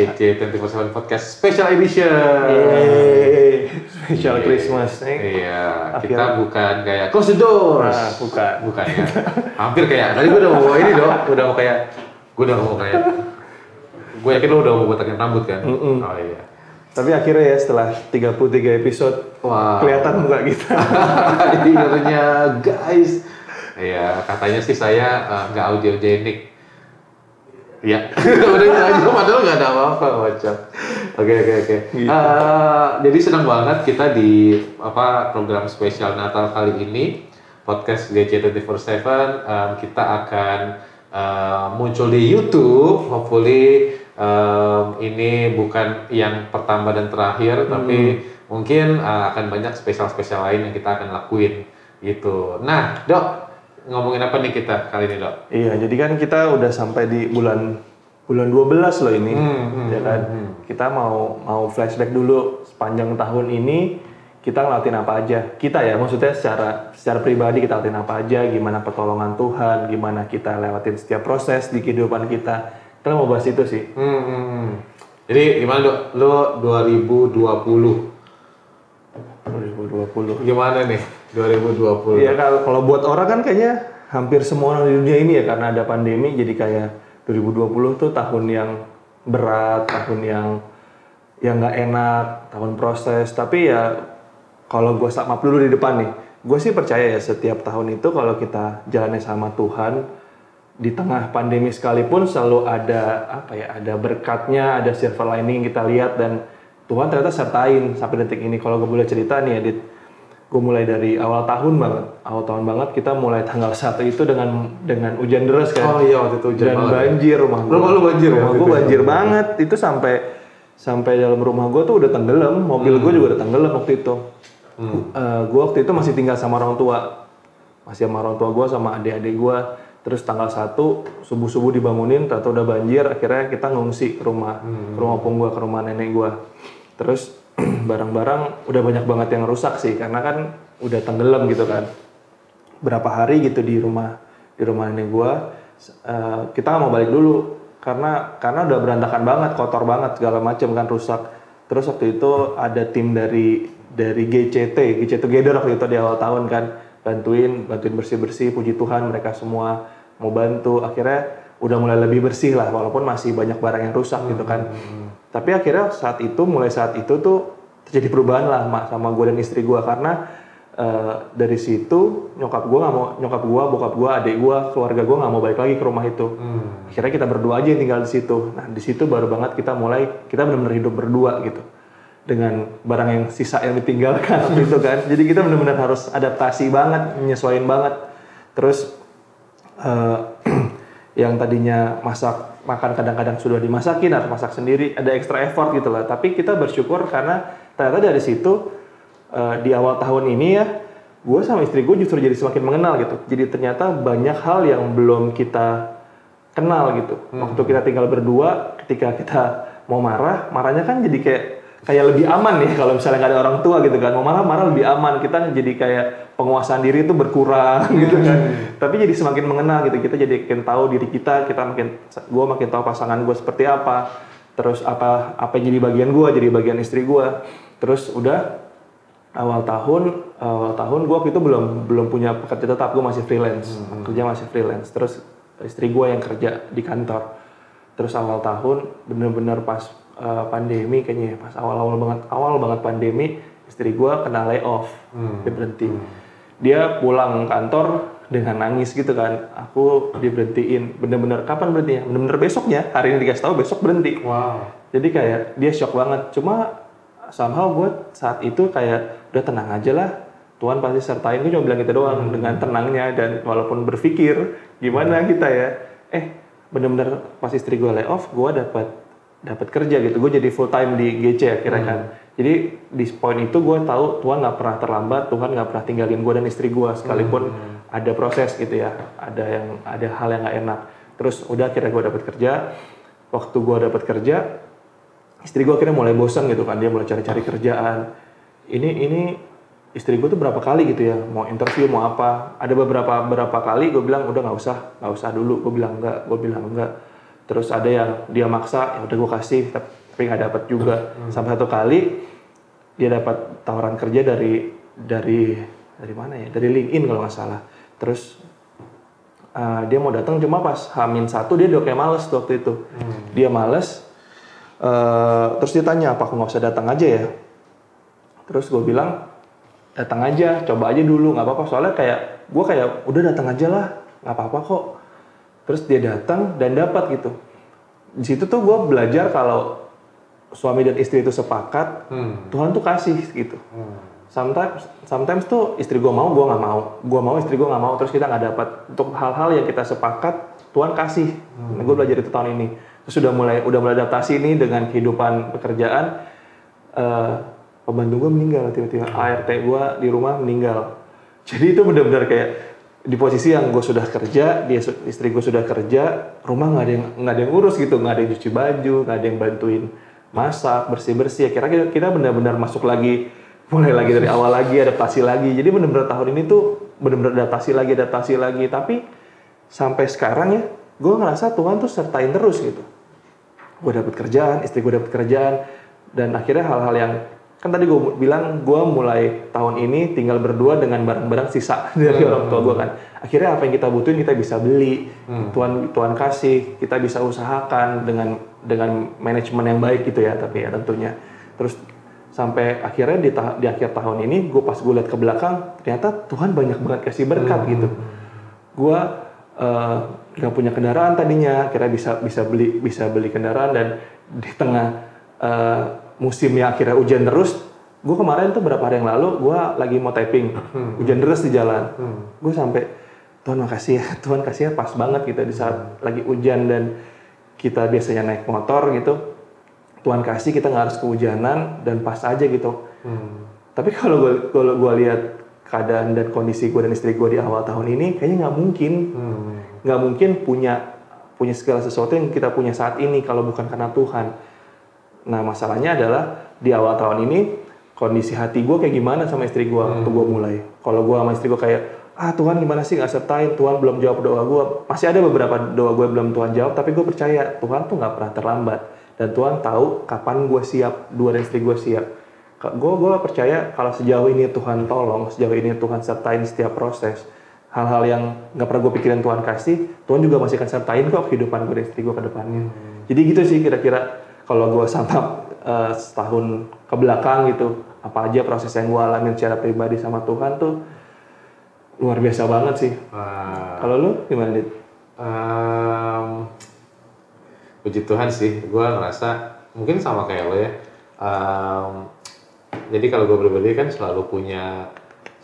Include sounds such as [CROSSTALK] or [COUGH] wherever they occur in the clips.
GC 24/7 Podcast Special Edition. Yeay, special Iya. Christmas nih. Iya, Akhirnya- kita bukan kayak close the doors. Nah, bukan. Bukan ya. Hampir kayak. Tadi gue udah mau ini dong, udah mau kayak gue udah mau kayak gue yakin lo udah mau botakin rambut kan? Mm-mm. Oh iya. Tapi akhirnya ya setelah 33 episode Wah. kelihatan muka kita. [LAUGHS] Akhirnya guys. Iya, katanya sih saya eh, nggak audiogenik. Iya, [LAUGHS] udah itu aja, padahal nggak ada apa-apa macam. Oke oke oke. Gitu. Eh, jadi senang banget kita di apa program spesial Natal kali ini podcast GC 24/7 em, kita akan eh, muncul di YouTube. Hopefully em, ini bukan yang pertama dan terakhir, tapi mungkin eh, akan banyak spesial-spesial lain yang kita akan lakuin gitu. Nah, dok ngomongin apa nih kita kali ini dok? iya, jadi kan kita udah sampai di bulan bulan 12 loh ini. Hmm, hmm, ya kan? hmm, Kita mau mau flashback dulu sepanjang tahun ini kita ngelatin apa aja. Kita ya maksudnya secara secara pribadi kita ngelatin apa aja, gimana pertolongan Tuhan, gimana kita lewatin setiap proses di kehidupan kita. Kita mau bahas itu sih. Hmm, hmm, hmm. Jadi gimana dok? Lo 2020 2020. gimana nih 2020? Iya kalau kalau buat orang kan kayaknya hampir semua orang di dunia ini ya karena ada pandemi jadi kayak 2020 tuh tahun yang berat, tahun yang yang nggak enak, tahun proses. Tapi ya kalau gue sama dulu di depan nih, gue sih percaya ya setiap tahun itu kalau kita jalannya sama Tuhan di tengah pandemi sekalipun selalu ada apa ya, ada berkatnya, ada silver lining kita lihat dan Tuhan ternyata sertain sampai detik ini. Kalau gue boleh cerita nih, Edit, gue mulai dari awal tahun banget, awal tahun banget kita mulai tanggal satu itu dengan dengan hujan deras kan. Oh iya waktu itu hujan dan banget. banjir rumah gue. Rumah lu banjir ya Rumah waktu gue banjir banget. Itu sampai sampai dalam rumah gue tuh udah tenggelam. Mobil gue juga udah tenggelam waktu itu. gue waktu itu masih tinggal sama orang tua. Masih sama orang tua gue sama adik-adik gue. Terus tanggal 1 subuh-subuh dibangunin, ternyata udah banjir. Akhirnya kita ngungsi ke rumah, ke rumah opung gue, ke rumah nenek gue. Terus barang-barang udah banyak banget yang rusak sih, karena kan udah tenggelam gitu kan. Berapa hari gitu di rumah di rumah nenek gua eh, kita nggak mau balik dulu karena karena udah berantakan banget kotor banget segala macam kan rusak. Terus waktu itu ada tim dari dari GCT GC Together waktu itu di awal tahun kan bantuin bantuin bersih bersih puji Tuhan mereka semua mau bantu. Akhirnya udah mulai lebih bersih lah walaupun masih banyak barang yang rusak gitu kan. Tapi akhirnya saat itu mulai saat itu tuh terjadi perubahan lah Ma, sama gue dan istri gue karena eh, dari situ nyokap gue nggak mau nyokap gue bokap gue adik gue keluarga gue nggak mau balik lagi ke rumah itu. Hmm. akhirnya kita berdua aja yang tinggal di situ. Nah di situ baru banget kita mulai kita benar-benar hidup berdua gitu. Dengan barang yang sisa yang ditinggalkan waktu [LAUGHS] itu kan. Jadi kita benar-benar harus adaptasi banget menyesuaikan banget. Terus eh, yang tadinya masak makan kadang-kadang sudah dimasakin harus masak sendiri ada extra effort gitu lah. Tapi kita bersyukur karena ternyata dari situ eh, di awal tahun ini ya gue sama istri gue justru jadi semakin mengenal gitu. Jadi ternyata banyak hal yang belum kita kenal gitu. Waktu kita tinggal berdua ketika kita mau marah marahnya kan jadi kayak kayak lebih aman nih kalau misalnya nggak ada orang tua gitu kan. Mau marah marah lebih aman. Kita jadi kayak penguasaan diri itu berkurang [LAUGHS] gitu kan. Tapi jadi semakin mengenal gitu. Kita jadi makin tahu diri kita kita makin gue makin tahu pasangan gue seperti apa. Terus apa apa yang jadi bagian gue jadi bagian istri gue terus udah awal tahun awal tahun gue waktu itu belum belum punya pekerja tetap. Gue masih freelance. Kerja masih freelance. Terus istri gue yang kerja di kantor. Terus awal tahun bener-bener pas uh, pandemi kayaknya ya, pas awal-awal banget awal banget pandemi istri gue kena layoff. Dia berhenti. Dia pulang kantor dengan nangis gitu kan. Aku diberhentiin. Bener-bener kapan berhentinya? Bener-bener besoknya. Hari ini dikasih tahu besok berhenti. Wow. jadi kayak dia shock banget. Cuma somehow gue saat itu kayak udah tenang aja lah. Tuhan pasti sertain. Gue cuma bilang gitu doang dengan tenangnya dan walaupun berpikir gimana kita ya. Eh bener-bener pas istri gue lay off gue dapat dapat kerja gitu. Gue jadi full time di GC akhirnya kan. Jadi di poin itu gue tahu Tuhan nggak pernah terlambat Tuhan nggak pernah tinggalin gue dan istri gue sekalipun ada proses gitu ya. Ada yang ada hal yang nggak enak. Terus udah akhirnya gue dapat kerja. Waktu gue dapat kerja istri gue akhirnya mulai bosan gitu kan. Dia mulai cari-cari kerjaan. Ini ini istri gue tuh berapa kali gitu ya mau interview mau apa. Ada beberapa beberapa kali gue bilang udah nggak usah nggak usah dulu. Gue bilang enggak gue bilang enggak terus ada yang dia maksa ya udah gue kasih tapi nggak dapat juga. Sampai satu kali dia dapat tawaran kerja dari dari dari mana ya? Dari LinkedIn kalau nggak salah. Terus uh, dia mau datang cuma pas Hamin satu dia udah kayak males tuh waktu itu. Dia males uh, terus dia tanya apa aku nggak usah datang aja ya? Terus gue bilang datang aja coba aja dulu nggak apa-apa. Soalnya kayak gue kayak udah datang aja lah nggak apa-apa kok terus dia datang dan dapat gitu. Di situ tuh gue belajar kalau suami dan istri itu sepakat Hmm. Tuhan tuh kasih gitu. Hmm. sometimes sometimes tuh istri gue mau gue nggak mau. Gue mau istri gue nggak mau terus kita nggak dapat. Untuk hal-hal yang kita sepakat Tuhan kasih. Nah, gue belajar itu tahun ini. Terus udah mulai udah mulai adaptasi ini dengan kehidupan pekerjaan. Eh, pembantu gue meninggal tiba-tiba. ART gue di rumah meninggal. [LAUGHS] Jadi itu benar-benar kayak di posisi yang gue sudah kerja dia istri gue sudah kerja rumah nggak ada yang nggak ada yang urus gitu. Nggak ada yang cuci baju nggak ada yang bantuin masak bersih bersih akhirnya kita, kita benar-benar masuk lagi mulai lagi dari awal lagi adaptasi lagi. Jadi benar-benar tahun ini tuh benar-benar adaptasi lagi adaptasi lagi. Tapi sampai sekarang ya gue ngerasa Tuhan tuh sertain terus gitu. Gue dapet kerjaan, istri gue dapet kerjaan, dan akhirnya hal-hal yang kan tadi gue bilang gue mulai tahun ini tinggal berdua dengan barang-barang sisa [LAUGHS] dari orang tua gue kan. Akhirnya apa yang kita butuhin kita bisa beli, Tuhan Tuhan kasih, kita bisa usahakan dengan dengan manajemen yang baik gitu ya tapi ya tentunya. Terus sampai akhirnya di, ta- di akhir tahun ini gue pas gue lihat ke belakang ternyata Tuhan banyak banget kasih berkat gitu gue eh, nggak punya kendaraan tadinya kira bisa bisa beli bisa beli kendaraan dan di tengah eh, musim yang akhirnya hujan terus gue kemarin tuh berapa hari yang lalu gue lagi mau typing. Hujan deras di jalan. Gue sampai Tuhan makasih ya. [LAUGHS] Tuhan kasihnya pas banget gitu di saat lagi hujan dan kita biasanya naik motor gitu Tuhan kasih kita nggak harus kehujanan dan pas aja gitu. Hmm. tapi kalau gue kalau gue lihat keadaan dan kondisi gue dan istri gue di awal tahun ini, kayaknya nggak mungkin, Hmm. nggak mungkin punya punya segala sesuatu yang kita punya saat ini kalau bukan karena Tuhan. Nah masalahnya adalah di awal tahun ini kondisi hati gue kayak gimana sama istri gue waktu gue mulai. Kalau gue sama istri gue kayak ah Tuhan gimana sih nggak sertain? Tuhan belum jawab doa gue. Masih ada beberapa doa gue belum Tuhan jawab, tapi gue percaya Tuhan tuh nggak pernah terlambat. Dan Tuhan tahu kapan gue siap, dua dan istri gue siap. Gue gue percaya kalau sejauh ini Tuhan tolong sejauh ini Tuhan sertain setiap proses hal-hal yang nggak pernah gue pikirin Tuhan kasih Tuhan juga masih akan sertain kok kehidupan gue dan istri gue ke depannya. Jadi gitu sih kira-kira kalau gue santap eh, setahun ke belakang gitu apa aja proses yang gue alamin secara pribadi sama Tuhan tuh luar biasa banget sih Wah. kalau lu gimana dit? Em, puji Tuhan sih, gue ngerasa mungkin sama kayak lo ya. Em, jadi kalau gue pribadi kan selalu punya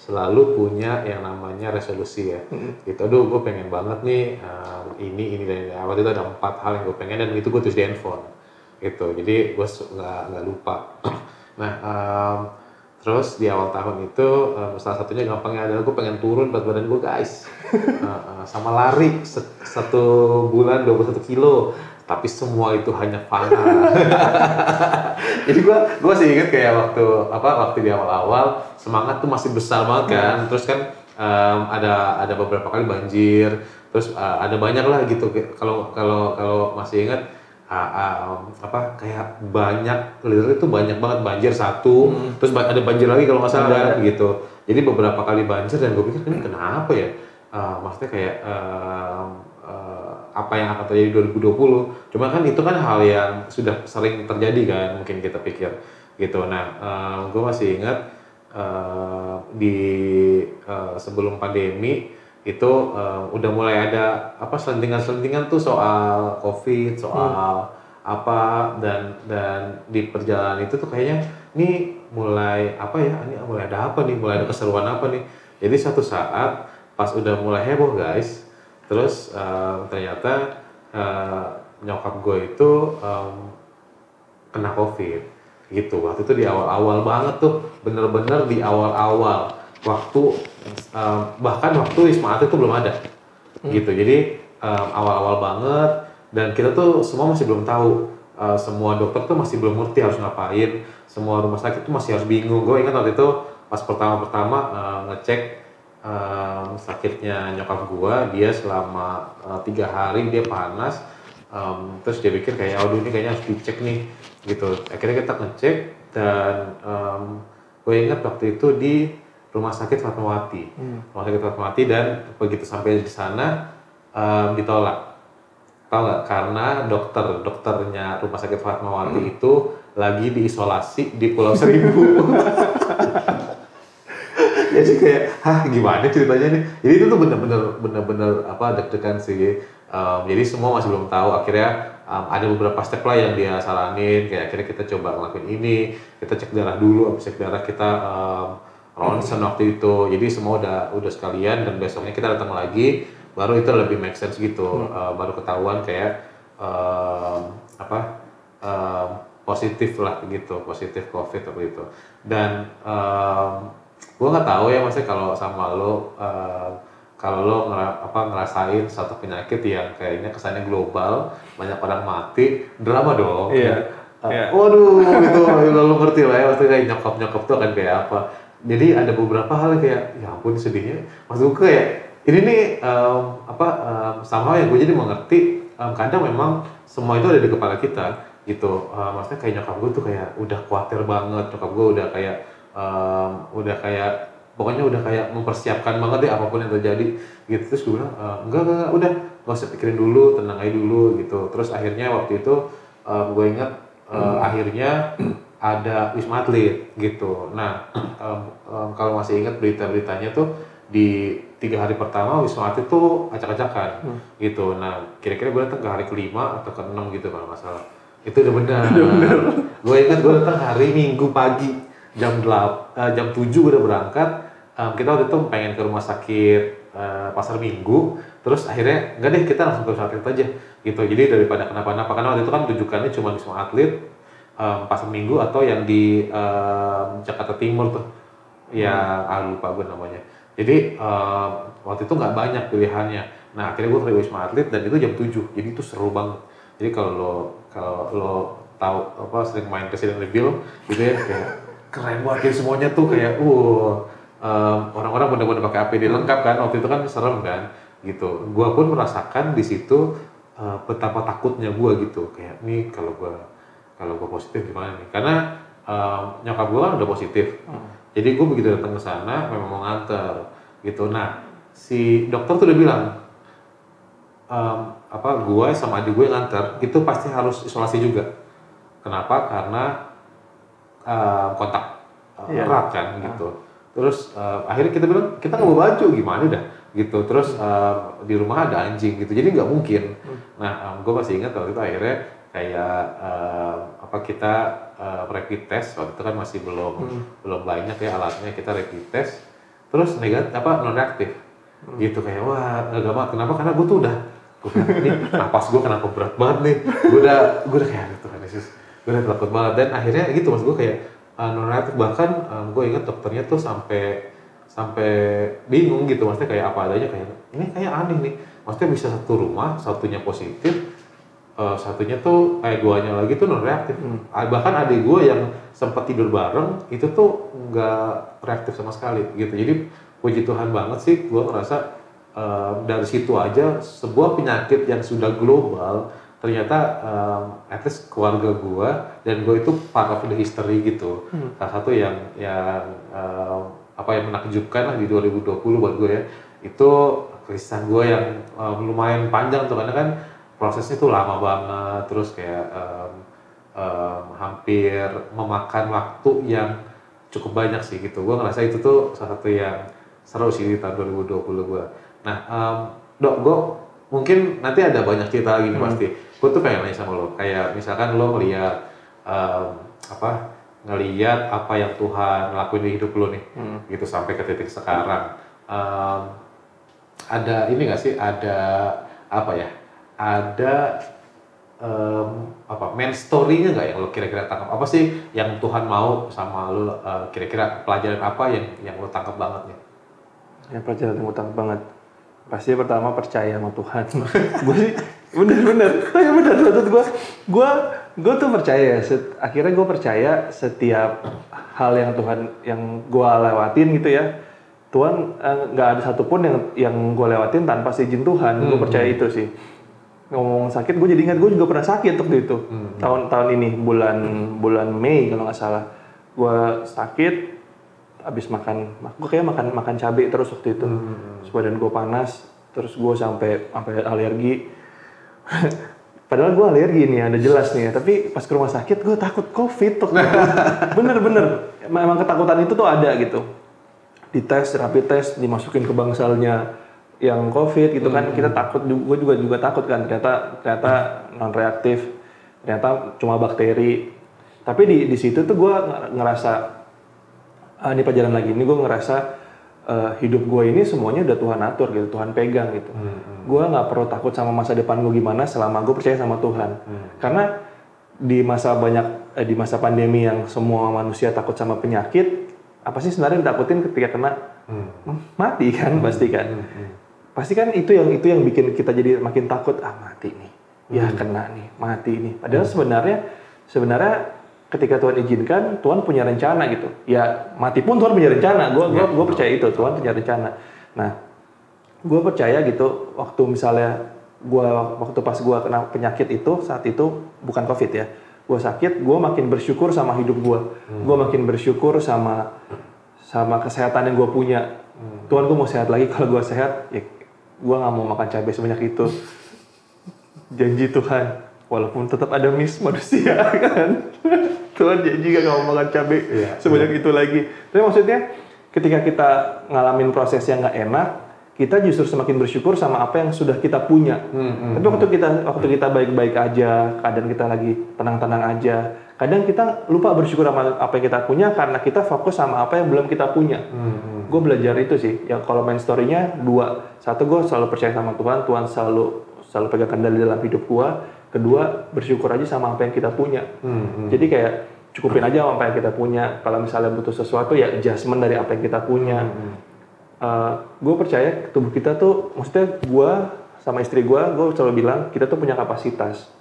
selalu punya yang namanya resolusi ya. Gitu, aduh gue pengen banget nih em, ini ini dan ini. Waktu itu ada empat hal yang gue pengen dan itu gue tulis di handphone. Gitu, jadi gue nggak nggak lupa. [CLEARS THROAT] nah, em, terus di awal tahun itu em, salah satunya gampangnya adalah gue pengen turun berat badan gue guys. [LAUGHS] Eh, eh, sama lari satu bulan 21 kilo. Tapi semua itu hanya fana. [LAUGHS] Jadi gua gua sih inget kayak waktu apa waktu di awal-awal semangat tuh masih besar banget kan. Terus kan em, ada ada beberapa kali banjir. Terus eh, ada banyak lah gitu. Kalau kalau kalau masih ingat ah, ah, apa kayak banyak literally itu banyak banget banjir satu terus ba- ada banjir lagi kalau nggak salah kan, gitu. Jadi beberapa kali banjir dan gue pikir ini kenapa ya? Eh, maksudnya kayak em, eh, apa yang akan terjadi 2020 cuma kan itu kan hal yang sudah sering terjadi kan mungkin kita pikir gitu. Nah gue masih ingat eh, di eh, sebelum pandemi itu eh, udah mulai ada apa selentingan-selentingan tuh soal covid soal apa dan dan di perjalanan itu tuh kayaknya ini mulai apa ya ini mulai ada apa nih mulai ada keseruan apa nih. Jadi satu saat pas udah mulai heboh guys terus em, ternyata eh, nyokap gue itu em, kena covid. Gitu waktu itu di awal-awal banget tuh bener-bener di awal-awal waktu em, bahkan waktu wisma atlet itu belum ada. Gitu. Jadi em, awal-awal banget dan kita tuh semua masih belum tahu Eh, semua dokter tuh masih belum ngerti harus ngapain semua rumah sakit tuh masih harus bingung. Gue ingat waktu itu pas pertama-pertama eh, ngecek em, sakitnya nyokap gua dia selama tiga hari dia panas Um, terus dia pikir kayak, aduh ini kayaknya harus dicek nih, gitu. Akhirnya kita ngecek dan um, gue ingat waktu itu di rumah sakit Fatmawati, rumah sakit Fatmawati dan begitu sampai di sana um, ditolak. Tahu nggak? Karena dokter dokternya rumah sakit Fatmawati itu lagi diisolasi di Pulau [LAUGHS] Seribu. jadi kayak hah gimana ceritanya nih? Jadi itu tuh bener-bener bener-bener apa deg-degan sih. Um, jadi semua masih belum tahu. Akhirnya um, ada beberapa step lah yang dia saranin. Kayak akhirnya kita coba ngelakuin ini kita cek darah dulu habis cek darah kita um, ronsen waktu itu. Jadi semua udah udah sekalian dan besoknya kita datang lagi baru itu lebih make sense gitu. Uh, baru ketahuan kayak um, apa um, positif lah gitu positif covid waktu itu. Dan um, gue nggak tahu ya maksudnya kalau sama lo uh, kalau lo ngera- apa ngerasain satu penyakit yang kayaknya kesannya global banyak orang mati drama dong. Iya. Uh, Iya. waduh itu lo, ngerti lah ya maksudnya nyokap nyokap tuh akan kayak apa jadi ada beberapa hal yang kayak ya ampun sedihnya. Gue kayak ini nih um, apa um, sama yang gue jadi mengerti um, kadang memang semua itu ada di kepala kita gitu. Uh, maksudnya kayak nyokap gue tuh kayak udah khawatir banget nyokap gue udah kayak um, udah kayak pokoknya udah kayak mempersiapkan banget deh apa pun yang terjadi gitu. Terus gue bilang "Eh, enggak enggak enggak, udah nggak usah pikirin dulu tenang aja dulu gitu. Terus akhirnya waktu itu um, gue ingat uh, akhirnya ada wisma atlet gitu. Nah um, um, kalau masih ingat berita-beritanya tuh di tiga hari pertama wisma atlet tuh acak-acakan gitu. Nah kira-kira gue datang ke hari kelima atau ke enam gitu kalau nggak salah. Itu udah benar. Gue ingat gue datang hari minggu pagi jam 8, eh, jam 7 gue udah berangkat. Em, kita waktu itu pengen ke rumah sakit eh, pasar minggu. Terus akhirnya enggak deh kita langsung ke rumah sakit aja gitu. Jadi daripada kenapa-napa karena waktu itu kan tujukannya cuma di semua atlet em, pasar minggu atau yang di em, Jakarta Timur tuh. Yang ah, lupa gue namanya. Jadi em, waktu itu nggak banyak pilihannya. Nah akhirnya gue ke Wisma Atlet dan itu jam 7 jadi itu seru banget. Jadi kalau lo kalau lo tahu apa sering main Resident Evil gitu ya kayak keren banget. Kayak semuanya tuh kayak uh em, orang-orang bener-bener pakai APD lengkap kan. Waktu itu kan serem kan gitu. Gua pun merasakan di situ eh, betapa takutnya gua gitu. Kayak nih kalau gua kalau gua positif gimana nih karena em, nyokap gua kan udah positif jadi gua begitu datang ke sana memang mau nganter gitu nah si dokter tuh udah bilang em, apa gue sama adik gue nganter itu pasti harus isolasi juga. Kenapa? Karena em, kontak eh, Iya. erat kan gitu. Terus em, akhirnya kita bilang kita nggak bawa baju gimana dah gitu. Terus em, di rumah ada anjing gitu. Jadi nggak mungkin. Nah gue masih ingat waktu itu akhirnya kayak em, apa kita em, rapid test waktu itu kan masih belum belum banyak ya alatnya kita rapid test. Terus negatif apa non reaktif gitu kayak wah banget. Kenapa? Karena gue tuh udah gue ini napas gue kenapa berat banget nih? Gue udah gue udah kayak gitu kan Yesus gue udah takut banget. Dan akhirnya gitu mas gue kayak uh, non reaktif bahkan gue ingat dokternya tuh sampai sampai bingung gitu. Maksudnya kayak apa adanya kayak ini kayak aneh nih. Maksudnya bisa satu rumah satunya positif eh, satunya tuh kayak duanya lagi tuh non reaktif bahkan adik gue yang sempat tidur bareng itu tuh nggak reaktif sama sekali gitu. Jadi puji Tuhan banget sih gue ngerasa eh, dari situ aja sebuah penyakit yang sudah global ternyata em, at least keluarga gue dan gue itu part of the history gitu. Salah satu yang yang em, apa yang menakjubkan lah di 2020 buat gue ya. Itu kisah gue yang em, lumayan panjang tuh karena kan prosesnya tuh lama banget terus kayak em, em, hampir memakan waktu yang cukup banyak sih gitu. Gue ngerasa itu tuh salah satu yang seru sih di tahun 2020 gue nah em, dok gue mungkin nanti ada banyak cerita lagi nih pasti. Gue tuh pengen nanya sama lo kayak misalkan lo ngeliat em, apa ngeliat apa yang Tuhan lakuin di hidup lo nih gitu sampai ke titik sekarang. Em, ada ini gak sih? Ada apa ya ada em, apa main story-nya nggak yang lo kira-kira tangkap apa sih yang Tuhan mau sama lo eh, kira-kira pelajaran apa yang yang lo tangkap banget nih Ya pelajaran yang utang banget. Pasti pertama percaya sama Tuhan. [LAUGHS] gue sih bener-bener, ya bener menurut gue, gue gue tuh percaya. ya, Set- akhirnya gue percaya setiap hal yang Tuhan yang gue lewatin gitu ya. Tuhan eh, nggak ada satupun yang yang gue lewatin tanpa seizin Tuhan. Gue percaya itu sih. Ngomong sakit gue jadi ingat gue juga pernah sakit waktu itu. Tahun tahun ini bulan bulan Mei kalau nggak salah. Gue sakit habis makan gue kayak makan makan cabai terus waktu itu. Terus badan gue panas terus gue sampai sampai alergi. [LAUGHS] Padahal gue alergi nih ada jelas nih ya. Tapi pas ke rumah sakit gue takut covid waktu itu. [LAUGHS] bener-bener emang ketakutan itu tuh ada gitu. Dites rapid test dimasukin ke bangsalnya yang covid gitu kan kita takut gue juga juga takut kan ternyata ternyata non reaktif ternyata cuma bakteri. Tapi di di situ tuh gue ngerasa ah, ini pelajaran lagi ini gue ngerasa eh, hidup gue ini semuanya udah Tuhan atur gitu Tuhan pegang gitu. Gue nggak perlu takut sama masa depan gue gimana selama gue percaya sama Tuhan. Karena di masa banyak eh, di masa pandemi yang semua manusia takut sama penyakit apa sih sebenarnya yang ditakutin ketika kena? Hmm, mati kan pasti kan pasti kan itu yang itu yang bikin kita jadi makin takut ah mati nih ya kena nih mati nih. Padahal sebenarnya sebenarnya ketika Tuhan izinkan Tuhan punya rencana gitu. Ya mati pun Tuhan punya rencana. Gue gua, gua percaya itu Tuhan punya rencana. Nah gue percaya gitu waktu misalnya gue waktu pas gue kena penyakit itu saat itu bukan covid ya gue sakit gue makin bersyukur sama hidup gue gue makin bersyukur sama sama kesehatan yang gue punya. Tuhan gue mau sehat lagi kalau gue sehat ya gue nggak mau makan cabai sebanyak itu. Janji Tuhan walaupun tetap ada miss manusia [LAUGHS] kan? Tuhan janji gak mau makan cabai Iya, sebanyak itu lagi. Tapi maksudnya ketika kita ngalamin proses yang nggak enak kita justru semakin bersyukur sama apa yang sudah kita punya. Tapi waktu kita waktu kita baik-baik aja kadang kita lagi tenang-tenang aja kadang kita lupa bersyukur sama apa yang kita punya karena kita fokus sama apa yang belum kita punya gue belajar itu sih. Ya kalau main story-nya dua. Satu gue selalu percaya sama Tuhan. Tuhan selalu selalu pegang kendali dalam hidup gue kedua bersyukur aja sama apa yang kita punya. Jadi kayak cukupin aja sama apa yang kita punya. Kalau misalnya butuh sesuatu ya adjustment dari apa yang kita punya. Gue percaya tubuh kita tuh maksudnya gue sama istri gue gue selalu bilang kita tuh punya kapasitas.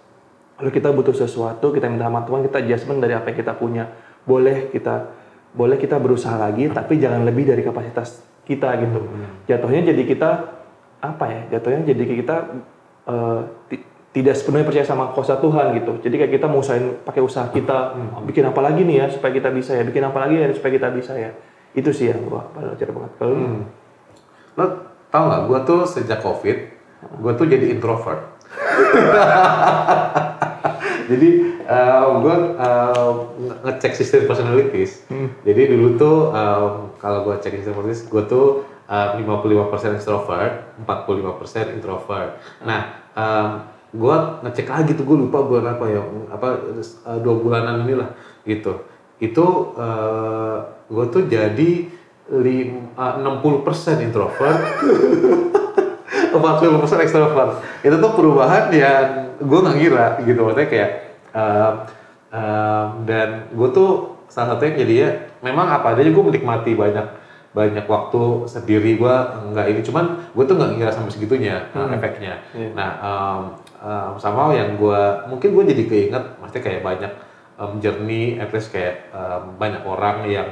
Kalau kita butuh sesuatu kita minta sama Tuhan kita adjustment dari apa yang kita punya. Boleh kita boleh kita berusaha lagi tapi jangan lebih dari kapasitas kita gitu. Jatuhnya jadi kita apa ya jatuhnya jadi kita ti- tidak sepenuhnya percaya sama kuasa Tuhan gitu. Jadi kayak kita mau usahain pakai usaha kita bikin apa lagi nih ya supaya kita bisa ya bikin apa lagi ya supaya kita bisa ya. Itu sih yang gua belajar banget. Kalau lu? Lo tau nggak, gue tuh sejak COVID, gue tuh jadi introvert. [LAUGHS] jadi gue ngecek sistem personalities. Jadi dulu tuh em, kalau gue cek sistem personalities, gue tuh em, 55% extrovert, 45% introvert. Nah, gue ngecek lagi tuh gue lupa bulan apa ya, apa eh, dua bulanan inilah gitu. Itu gue tuh jadi lim, eh, 60% introvert, [LAUGHS] 40% extrovert. Itu tuh perubahan yang gue nggak ngira gitu. Maksudnya kayak em, em, dan gue tuh salah satunya jadinya memang apa adanya gue menikmati banyak banyak waktu sendiri. Gue nggak ini cuman gue tuh nggak ngira sampai segitunya uh, efeknya. Nah em, em, sama yang gue mungkin gue jadi keinget maksudnya kayak banyak em, journey at least kayak em, banyak orang yang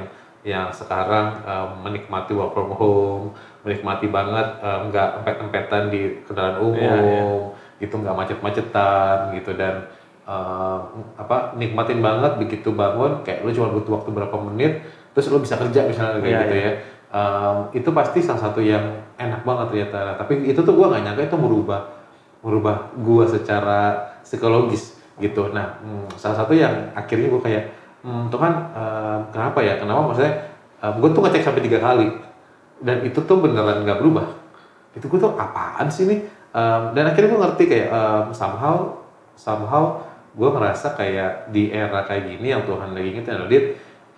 yang sekarang em, menikmati work from home, menikmati banget nggak empet-empetan di kendaraan umum, gitu nggak macet-macetan gitu. Dan em, apa nikmatin banget begitu bangun kayak lu cuma butuh waktu berapa menit terus lu bisa kerja misalnya kayak Iya, gitu ya. Em, itu pasti salah satu yang enak banget ternyata. Tapi itu tuh gua nggak nyangka itu merubah merubah gua secara psikologis gitu. Nah, hmm, salah satu yang akhirnya gua kayak hmm, Tuhan em, kenapa ya? Kenapa maksudnya em, gua tuh ngecek sampai tiga kali dan itu tuh beneran nggak berubah. Itu gua tuh apaan sih nih? Em, dan akhirnya gua ngerti kayak em, somehow somehow gue ngerasa kayak di era kayak gini yang Tuhan lagi ingetin adalah Dit,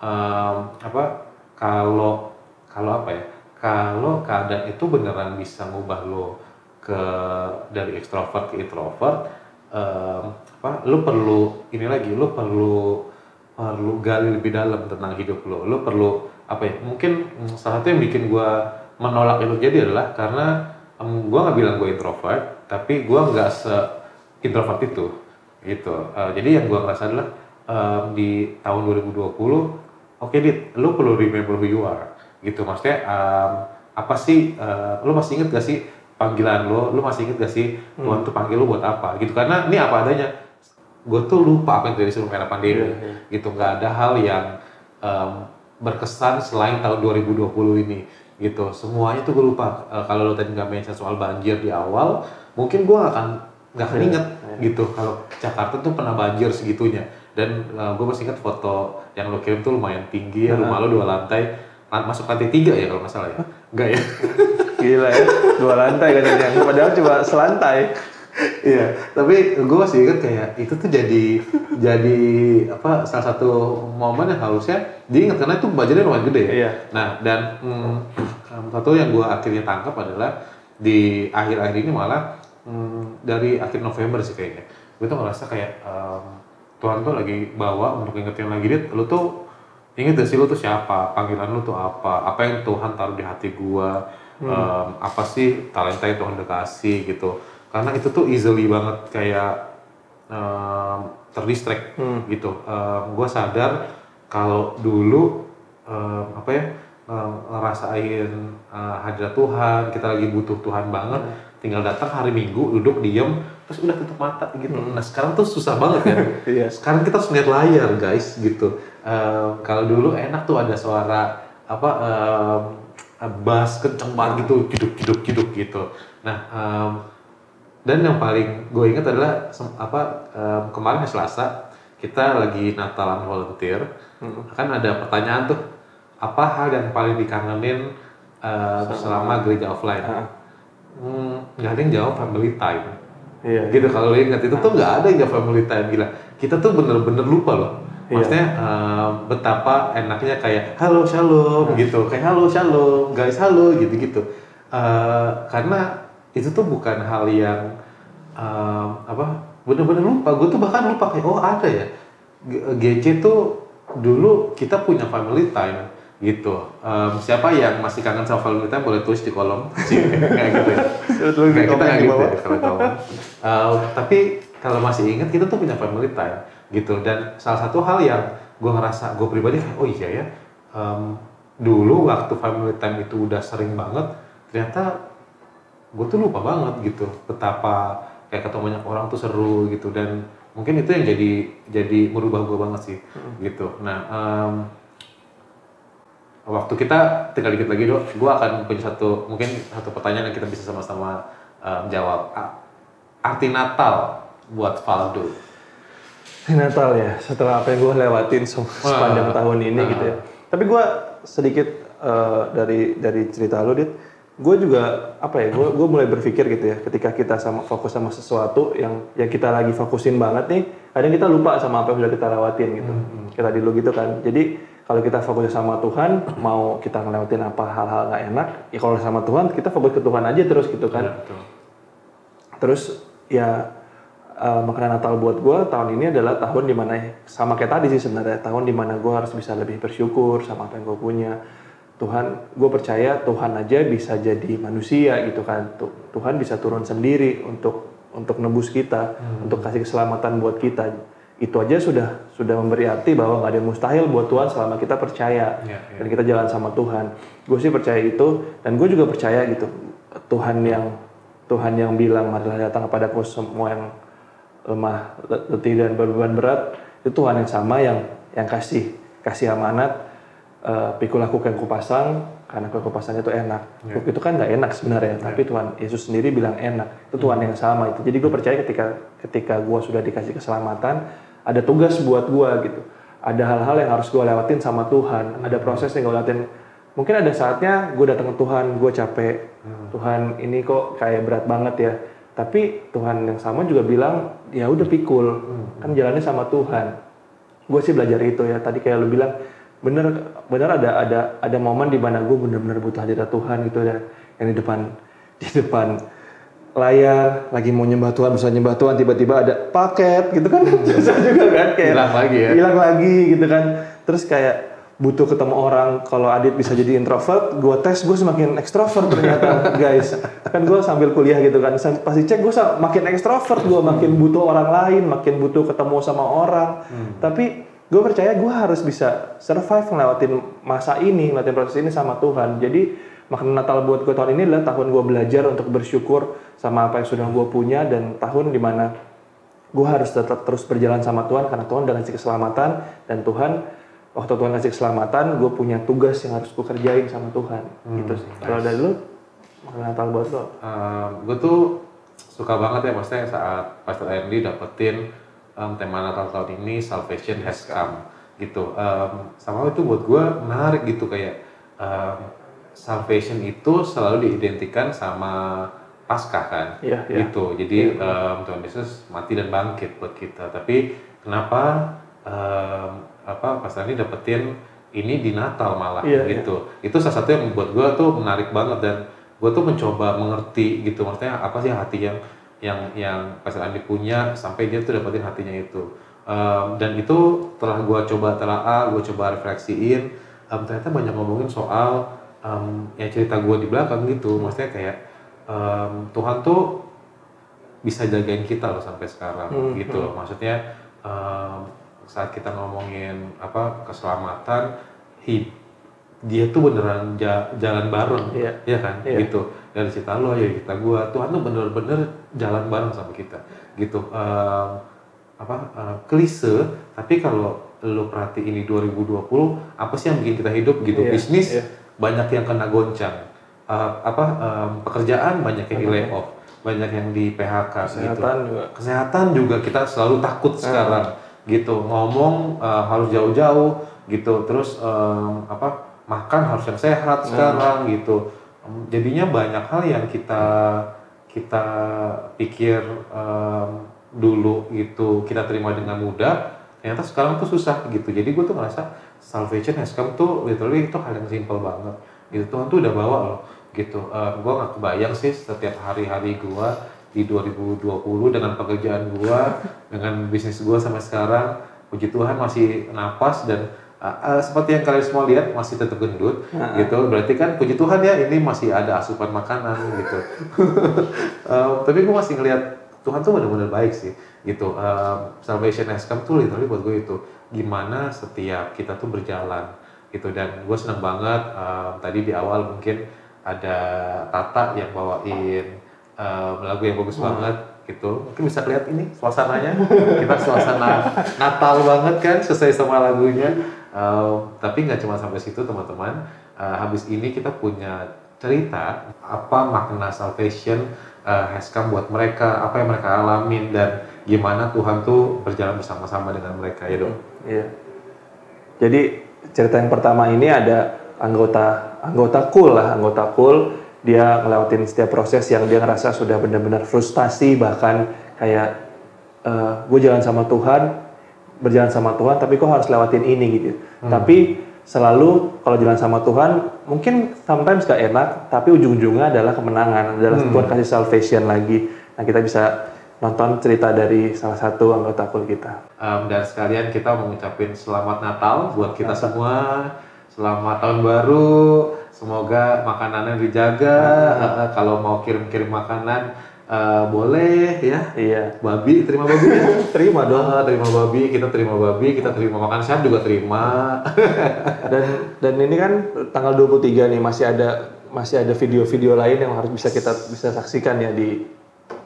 em, apa kalau kalau apa ya kalau keadaan itu beneran bisa ngubah lo ke dari ekstrovert ke introvert em, apa lo perlu ini lagi lo perlu perlu gali lebih dalam tentang hidup lo. Lo perlu apa ya mungkin salah satu yang bikin gue menolak itu jadi adalah karena em, gue nggak bilang gue introvert tapi gue nggak se introvert itu gitu. Eh, jadi yang gue ngerasa adalah em, di tahun 2020 oke dit lu perlu remember who you are. Gitu maksudnya em, apa sih eh, lu masih inget gak sih panggilan lo, lo masih inget gak sih Tuhan tuh panggil lo buat apa? Gitu karena ini apa adanya. Gue tuh lupa apa yang terjadi sebelum era pandemi. Iya, iya. gitu nggak ada hal yang em, berkesan selain tahun 2020 ini. Gitu semuanya tuh gue lupa. Eh, kalau lo tadi nggak mention soal banjir di awal mungkin gue akan nggak akan Iya, inget gitu. Kalau Jakarta tuh pernah banjir segitunya. Dan gue masih inget foto yang lo kirim tuh lumayan tinggi ya rumah lo dua lantai. Lan- masuk lantai tiga ya kalau nggak salah ya? Enggak ya? [LAUGHS] Gila ya, dua lantai katanya. Padahal cuma selantai. Iya, tapi gue masih inget kayak itu tuh jadi jadi apa salah satu momen yang harusnya diingat. Karena itu budgetnya lumayan gede ya. Iya. Nah dan mm, satu yang gue akhirnya tangkap adalah di akhir-akhir ini malah mm, dari akhir November sih kayaknya. Gue tuh ngerasa kayak em, Tuhan tuh lagi bawa untuk ingetin lagi dia, lu tuh inget gak sih lu tuh siapa, panggilan lu tuh apa, apa yang Tuhan taruh di hati gua, em, apa sih talenta yang Tuhan udah kasih? Gitu. Karena itu tuh easily banget kayak em, terdistract gitu. Em, gua sadar kalau dulu em, apa ya ngerasain eh, hadirat Tuhan, kita lagi butuh Tuhan banget, tinggal datang hari Minggu duduk diem terus udah tutup mata gitu. Nah sekarang tuh susah banget ya. [LAUGHS] Iya. Sekarang kita harus ngeliat layar guys gitu. Em, kalau dulu enak tuh ada suara apa em, bass kenceng banget gitu, jeduk jeduk jeduk gitu. Nah em, dan yang paling gue ingat adalah apa em, kemarin hari Selasa kita lagi Natalan volunteer kan ada pertanyaan tuh apa hal yang paling dikangenin eh, selama gereja offline Hmm, nggak ada yang jawab family time. Iya. gitu kalau lo ingat itu tuh nggak ada yang jawab family time. Gila kita tuh bener-bener lupa loh. Iya. maksudnya em, betapa enaknya kayak halo shalom gitu. Kayak halo shalom guys halo gitu gitu karena itu tuh bukan hal yang em, apa bener-bener lupa. Gue tuh bahkan lupa kayak oh ada ya? G- GC tuh dulu kita punya family time gitu. Em, siapa yang masih kangen sama family time boleh tulis di kolom. [LAUGHS] Kayak gitu ya. Nggak, kita nggak gitu ya kalau ngomong. Uh, tapi kalau masih ingat kita tuh punya family time gitu. Dan salah satu hal yang gue ngerasa gue pribadi kayak oh iya ya em, dulu waktu family time itu udah sering banget ternyata gue tuh lupa banget gitu. Betapa kayak ketemu banyak orang tuh seru gitu. Dan mungkin itu yang jadi jadi merubah gue banget sih gitu. Nah em, waktu kita tinggal dikit lagi dok, gue akan punya satu mungkin satu pertanyaan yang kita bisa sama-sama em, jawab. A- Arti Natal buat Valdo. Natal ya, setelah apa yang gue lewatin se- sepanjang tahun ini gitu ya. Tapi gue sedikit eh, dari dari cerita lo, Dit, gue juga apa ya, gue gue mulai berpikir gitu ya, ketika kita sama fokus sama sesuatu yang yang kita lagi fokusin banget nih, kadang kita lupa sama apa yang sudah kita lewatin gitu. Kita dulu gitu kan. Jadi kalau kita fokus sama Tuhan, mau kita ngelewatin apa hal-hal nggak enak, ya kalau sama Tuhan kita fokus ke Tuhan aja terus gitu kan. Betul. Terus ya eh, makna Natal buat gue tahun ini adalah tahun di mana sama kayak tadi sih sebenarnya tahun di mana gue harus bisa lebih bersyukur sama apa yang gue punya. Tuhan, gue percaya Tuhan aja bisa jadi manusia gitu kan. Tu- Tuhan bisa turun sendiri untuk untuk nebus kita, untuk kasih keselamatan buat kita. Itu aja sudah sudah memberi arti bahwa nggak ada yang mustahil buat Tuhan selama kita percaya Iya, iya. dan kita jalan sama Tuhan. Gue sih percaya itu dan gue juga percaya gitu Tuhan yang Tuhan yang bilang marilah datang kepadaku semua yang lemah, letih dan berbeban berat itu Tuhan yang sama yang yang kasih kasih amanat eh, pikul aku yang kupasang karena kau kupasangnya itu enak. Kuk itu kan nggak enak sebenarnya, tapi Tuhan Yesus sendiri bilang enak. Itu Tuhan yang sama itu. Jadi gue percaya ketika ketika gue sudah dikasih keselamatan, ada tugas buat gue gitu. Ada hal-hal yang harus gue lewatin sama Tuhan. Ada proses yang gue lewatin. Mungkin ada saatnya gue datang ke Tuhan, gue capek. Tuhan ini kok kayak berat banget ya. Tapi Tuhan yang sama juga bilang, ya udah pikul. Kan jalannya sama Tuhan gue sih belajar itu ya tadi kayak lu bilang bener bener ada ada ada momen di mana gue bener-bener butuh hadirat Tuhan gitu ya yang di depan di depan layar lagi mau nyembah Tuhan bisa nyembah Tuhan tiba-tiba ada paket gitu kan? [LAUGHS] Susah juga kan? Kayak Hilang lagi ya. hilang lagi gitu kan? Terus kayak butuh ketemu orang kalau Adit bisa jadi introvert gue tes gue semakin ekstrovert ternyata [LAUGHS] guys. Kan gue sambil kuliah gitu kan pasti cek gue makin ekstrovert gue makin butuh orang lain makin butuh ketemu sama orang. Tapi gue percaya gue harus bisa survive ngelewatin masa ini ngelewatin proses ini sama Tuhan. Jadi makna Natal buat gue tahun ini adalah tahun gue belajar untuk bersyukur sama apa yang sudah gue punya dan tahun di mana gue harus tetap terus berjalan sama Tuhan karena Tuhan udah ngasih keselamatan dan Tuhan waktu Tuhan ngasih keselamatan gue punya tugas yang harus gue kerjain sama Tuhan. Gitu sih. kalau dari lu makna Natal buat lo gue tuh suka banget ya maksudnya saat Pastor Andy dapetin um, tema Natal tahun ini Salvation has come gitu. Um, sama itu buat gue menarik gitu kayak um, salvation itu selalu diidentikan sama Paskah kan? Iya, iya. gitu. Jadi um, Tuhan Yesus mati dan bangkit buat kita. Tapi kenapa um, apa Pastor Andy dapetin ini di Natal malah Iya, gitu? Itu salah satu yang membuat gue tuh menarik banget dan gue tuh mencoba mengerti gitu. Maksudnya apa sih hati yang yang yang Pastor Andi punya sampai dia tuh dapetin hatinya itu. Um, dan itu telah gue coba telaah gue coba refleksiin. Um, ternyata banyak ngomongin soal um, ya cerita gue di belakang gitu maksudnya kayak um, Tuhan tuh bisa jagain kita loh sampai sekarang Hmm, gitu loh maksudnya um, saat kita ngomongin apa keselamatan hid dia tuh beneran ja- jalan bareng Iya. ya kan Iya. gitu dari cerita lo ya cerita gua Tuhan tuh bener-bener jalan bareng sama kita gitu Em, apa eh, klise tapi kalau lo perhatiin di 2020 apa sih yang bikin kita hidup gitu Iya, bisnis iya. Banyak yang kena goncang. Eh, apa em, pekerjaan banyak yang di layoff banyak yang di PHK gitu. Kesehatan juga. Kesehatan juga kita selalu takut sekarang gitu. Ngomong uh, harus jauh-jauh gitu. Terus um, apa makan harus yang sehat sekarang gitu. Um, jadinya banyak hal yang kita kita pikir um, dulu gitu kita terima dengan mudah ternyata sekarang tuh susah gitu. Jadi gue tuh ngerasa salvation has come tuh literally itu hal yang simple banget. Gitu Tuhan tuh udah bawa loh. Gitu. Gue nggak kebayang sih setiap hari-hari gue di 2020 dengan pekerjaan gue [LAUGHS] dengan bisnis gue sampai sekarang puji Tuhan masih napas dan uh, uh, seperti yang kalian semua lihat masih tetap gendut. Gitu. Berarti kan puji Tuhan ya ini masih ada asupan makanan gitu. Uh, [LAUGHS] tapi gue masih ngelihat Tuhan tuh benar-benar baik sih gitu. Um, salvation has come tuh literally buat gue itu. Gimana setiap kita tuh berjalan. Gitu. Dan gue senang banget um, tadi di awal mungkin ada Tata yang bawain um, lagu yang bagus banget gitu. Mungkin bisa lihat ini suasananya. Kita suasana Natal banget kan sesuai sama lagunya. Um, tapi nggak cuma sampai situ teman-teman. Uh, habis ini kita punya cerita apa makna salvation uh, has come buat mereka apa yang mereka alamin dan gimana Tuhan tuh berjalan bersama-sama dengan mereka ya dong Iya. Jadi cerita yang pertama ini ada anggota anggota cool lah, anggota cool dia ngelewatin setiap proses yang dia ngerasa sudah benar-benar frustasi bahkan kayak gue jalan sama Tuhan, berjalan sama Tuhan tapi kok harus lewatin ini gitu. Tapi selalu kalau jalan sama Tuhan mungkin sometimes gak enak tapi ujung-ujungnya adalah kemenangan adalah Tuhan kasih salvation lagi. Nah kita bisa nonton cerita dari salah satu anggota cool kita. Um, dan sekalian kita mengucapin selamat Natal buat kita semua. Selamat tahun baru. Semoga makanannya dijaga. Uh, kalau mau kirim-kirim makanan uh, boleh ya. Iya. babi terima babi. Ya [LAUGHS] Terima dong. Ah, terima babi. Kita terima babi kita terima makan sehat juga terima. [LAUGHS] Dan dan ini kan tanggal 23 nih masih ada masih ada video-video lain yang harus bisa kita bisa saksikan ya di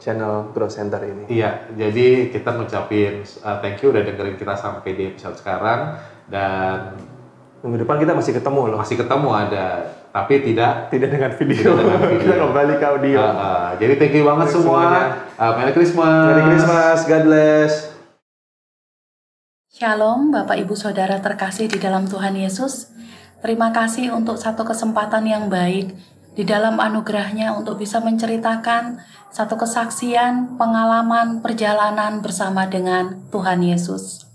channel Grow Center ini. Iya, jadi kita ngucapin uh, thank you udah dengerin kita sampai di episode sekarang dan Minggu depan kita masih ketemu loh. masih ketemu ada, tapi tidak. Tidak dengan video. Tidak dengan [LAUGHS] video. kita kembali ke audio. uh, uh, jadi thank you banget Thank you semua. semuanya. Uh, Merry Christmas. Merry Christmas, God bless. Shalom, Bapak Ibu Saudara terkasih di dalam Tuhan Yesus. Terima kasih untuk satu kesempatan yang baik di dalam anugerahnya untuk bisa menceritakan satu kesaksian, pengalaman, perjalanan bersama dengan Tuhan Yesus.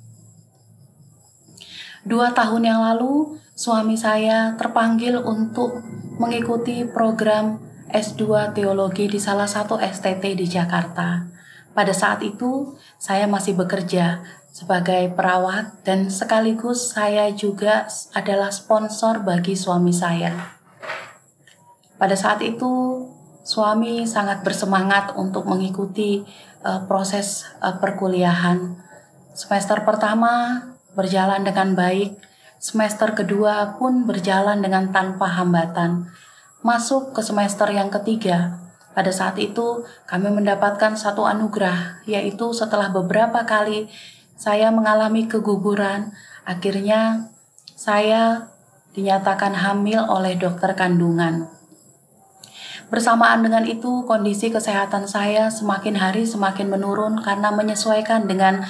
Dua tahun yang lalu, suami saya terpanggil untuk mengikuti program S2 Teologi di salah satu STT di Jakarta. Pada saat itu, saya masih bekerja sebagai perawat dan sekaligus saya juga adalah sponsor bagi suami saya. Pada saat itu, suami sangat bersemangat untuk mengikuti eh, proses eh, perkuliahan. Semester pertama berjalan dengan baik, semester kedua pun berjalan dengan tanpa hambatan. masuk ke semester yang ketiga. Pada saat itu, kami mendapatkan satu anugerah, yaitu setelah beberapa kali saya mengalami keguguran, akhirnya saya dinyatakan hamil oleh dokter kandungan. Bersamaan dengan itu, kondisi kesehatan saya semakin hari semakin menurun karena menyesuaikan dengan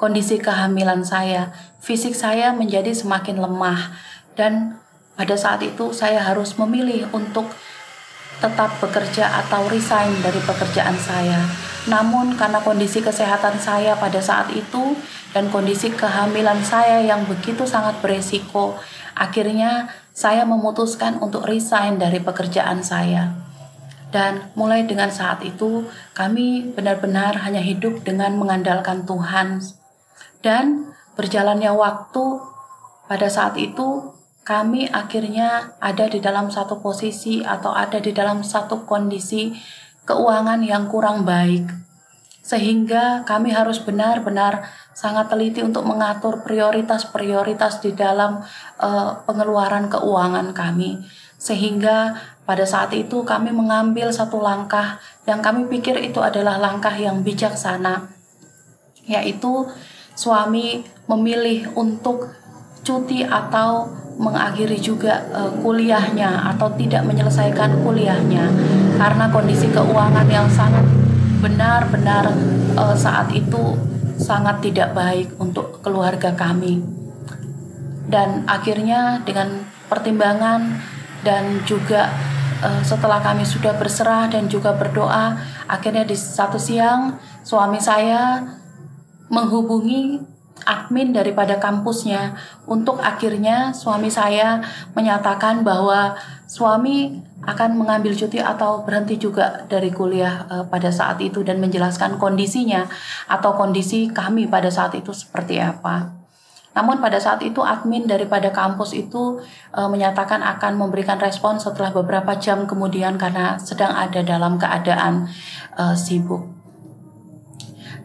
kondisi kehamilan saya. Fisik saya menjadi semakin lemah, dan pada saat itu saya harus memilih untuk tetap bekerja atau resign dari pekerjaan saya. Namun karena kondisi kesehatan saya pada saat itu dan kondisi kehamilan saya yang begitu sangat beresiko, akhirnya saya memutuskan untuk resign dari pekerjaan saya. Dan mulai dengan saat itu, kami benar-benar hanya hidup dengan mengandalkan Tuhan. Dan berjalannya waktu pada saat itu kami akhirnya ada di dalam satu posisi atau ada di dalam satu kondisi keuangan yang kurang baik. Sehingga kami harus benar-benar sangat teliti untuk mengatur prioritas-prioritas di dalam uh, pengeluaran keuangan kami. Sehingga pada saat itu kami mengambil satu langkah yang kami pikir itu adalah langkah yang bijaksana, yaitu suami memilih untuk cuti atau mengakhiri juga uh, kuliahnya atau tidak menyelesaikan kuliahnya karena kondisi keuangan yang sangat benar-benar uh, saat itu sangat tidak baik untuk keluarga kami. Dan akhirnya dengan pertimbangan dan juga uh, setelah kami sudah berserah dan juga berdoa, akhirnya di satu siang suami saya menghubungi admin daripada kampusnya untuk akhirnya suami saya menyatakan bahwa suami akan mengambil cuti atau berhenti juga dari kuliah uh, pada saat itu dan menjelaskan kondisinya atau kondisi kami pada saat itu seperti apa. Namun pada saat itu admin daripada kampus itu e, menyatakan akan memberikan respon setelah beberapa jam kemudian karena sedang ada dalam keadaan e, sibuk.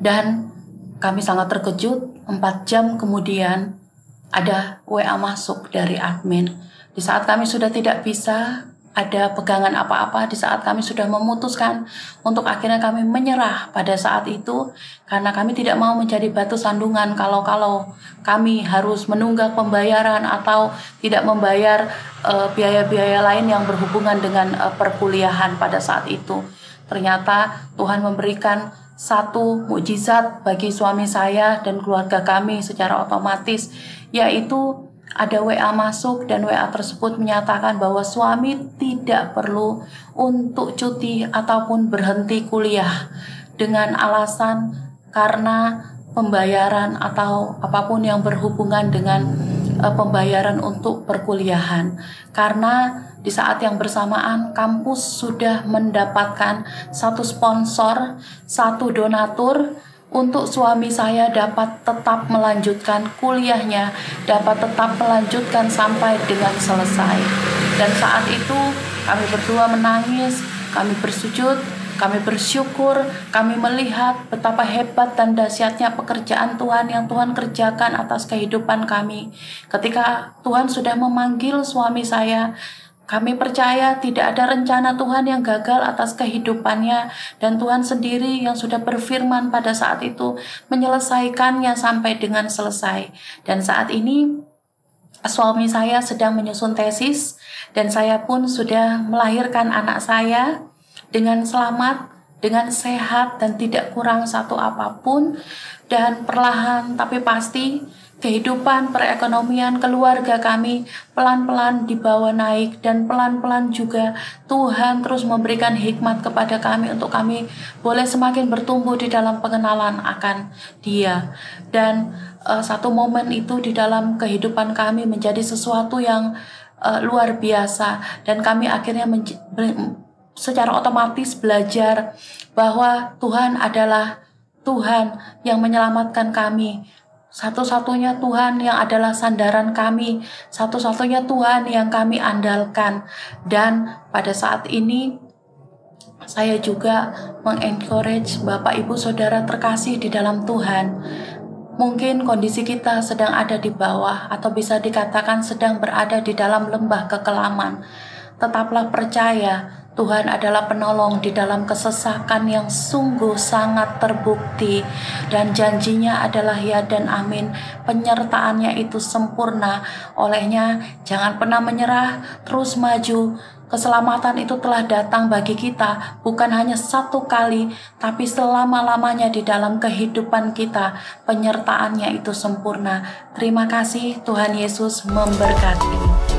Dan kami sangat terkejut, 4 jam kemudian ada WA masuk dari admin. Di saat kami sudah tidak bisa ada pegangan apa-apa di saat kami sudah memutuskan untuk akhirnya kami menyerah pada saat itu karena kami tidak mau menjadi batu sandungan kalau-kalau kami harus menunggak pembayaran atau tidak membayar eh, biaya-biaya uh, lain yang berhubungan dengan uh, perkuliahan pada saat itu. Ternyata Tuhan memberikan satu mukjizat bagi suami saya dan keluarga kami secara otomatis yaitu ada WA masuk dan WA tersebut menyatakan bahwa suami tidak perlu untuk cuti ataupun berhenti kuliah dengan alasan karena pembayaran atau apa pun yang berhubungan dengan uh, pembayaran untuk perkuliahan. Karena di saat yang bersamaan kampus sudah mendapatkan satu sponsor, satu donatur untuk suami saya dapat tetap melanjutkan kuliahnya, dapat tetap melanjutkan sampai dengan selesai. Dan saat itu kami berdua menangis, kami bersujud, kami bersyukur, kami melihat betapa hebat dan dahsyatnya pekerjaan Tuhan yang Tuhan kerjakan atas kehidupan kami. Ketika Tuhan sudah memanggil suami saya, kami percaya tidak ada rencana Tuhan yang gagal atas kehidupannya dan Tuhan sendiri yang sudah berfirman pada saat itu menyelesaikannya sampai dengan selesai. Dan saat ini suami saya sedang menyusun tesis dan saya pun sudah melahirkan anak saya dengan selamat, dengan sehat dan tidak kurang satu apa pun dan perlahan tapi pasti kehidupan perekonomian keluarga kami pelan-pelan dibawa naik dan pelan-pelan juga Tuhan terus memberikan hikmat kepada kami untuk kami boleh semakin bertumbuh di dalam pengenalan akan Dia. Dan uh, satu momen itu di dalam kehidupan kami menjadi sesuatu yang uh, luar biasa dan kami akhirnya secara otomatis belajar bahwa Tuhan adalah Tuhan yang menyelamatkan kami satu-satunya Tuhan yang adalah sandaran kami, satu-satunya Tuhan yang kami andalkan. Dan pada saat ini saya juga mengencourage Bapak Ibu Saudara terkasih di dalam Tuhan. Mungkin kondisi kita sedang ada di bawah atau bisa dikatakan sedang berada di dalam lembah kekelaman. Tetaplah percaya Tuhan adalah penolong di dalam kesesakan yang sungguh sangat terbukti dan janjinya adalah ya dan amin. Penyertaannya itu sempurna. Olehnya jangan pernah menyerah terus maju. Keselamatan itu telah datang bagi kita bukan hanya satu kali tapi selama-lamanya di dalam kehidupan kita. Penyertaannya itu sempurna. Terima kasih Tuhan Yesus memberkati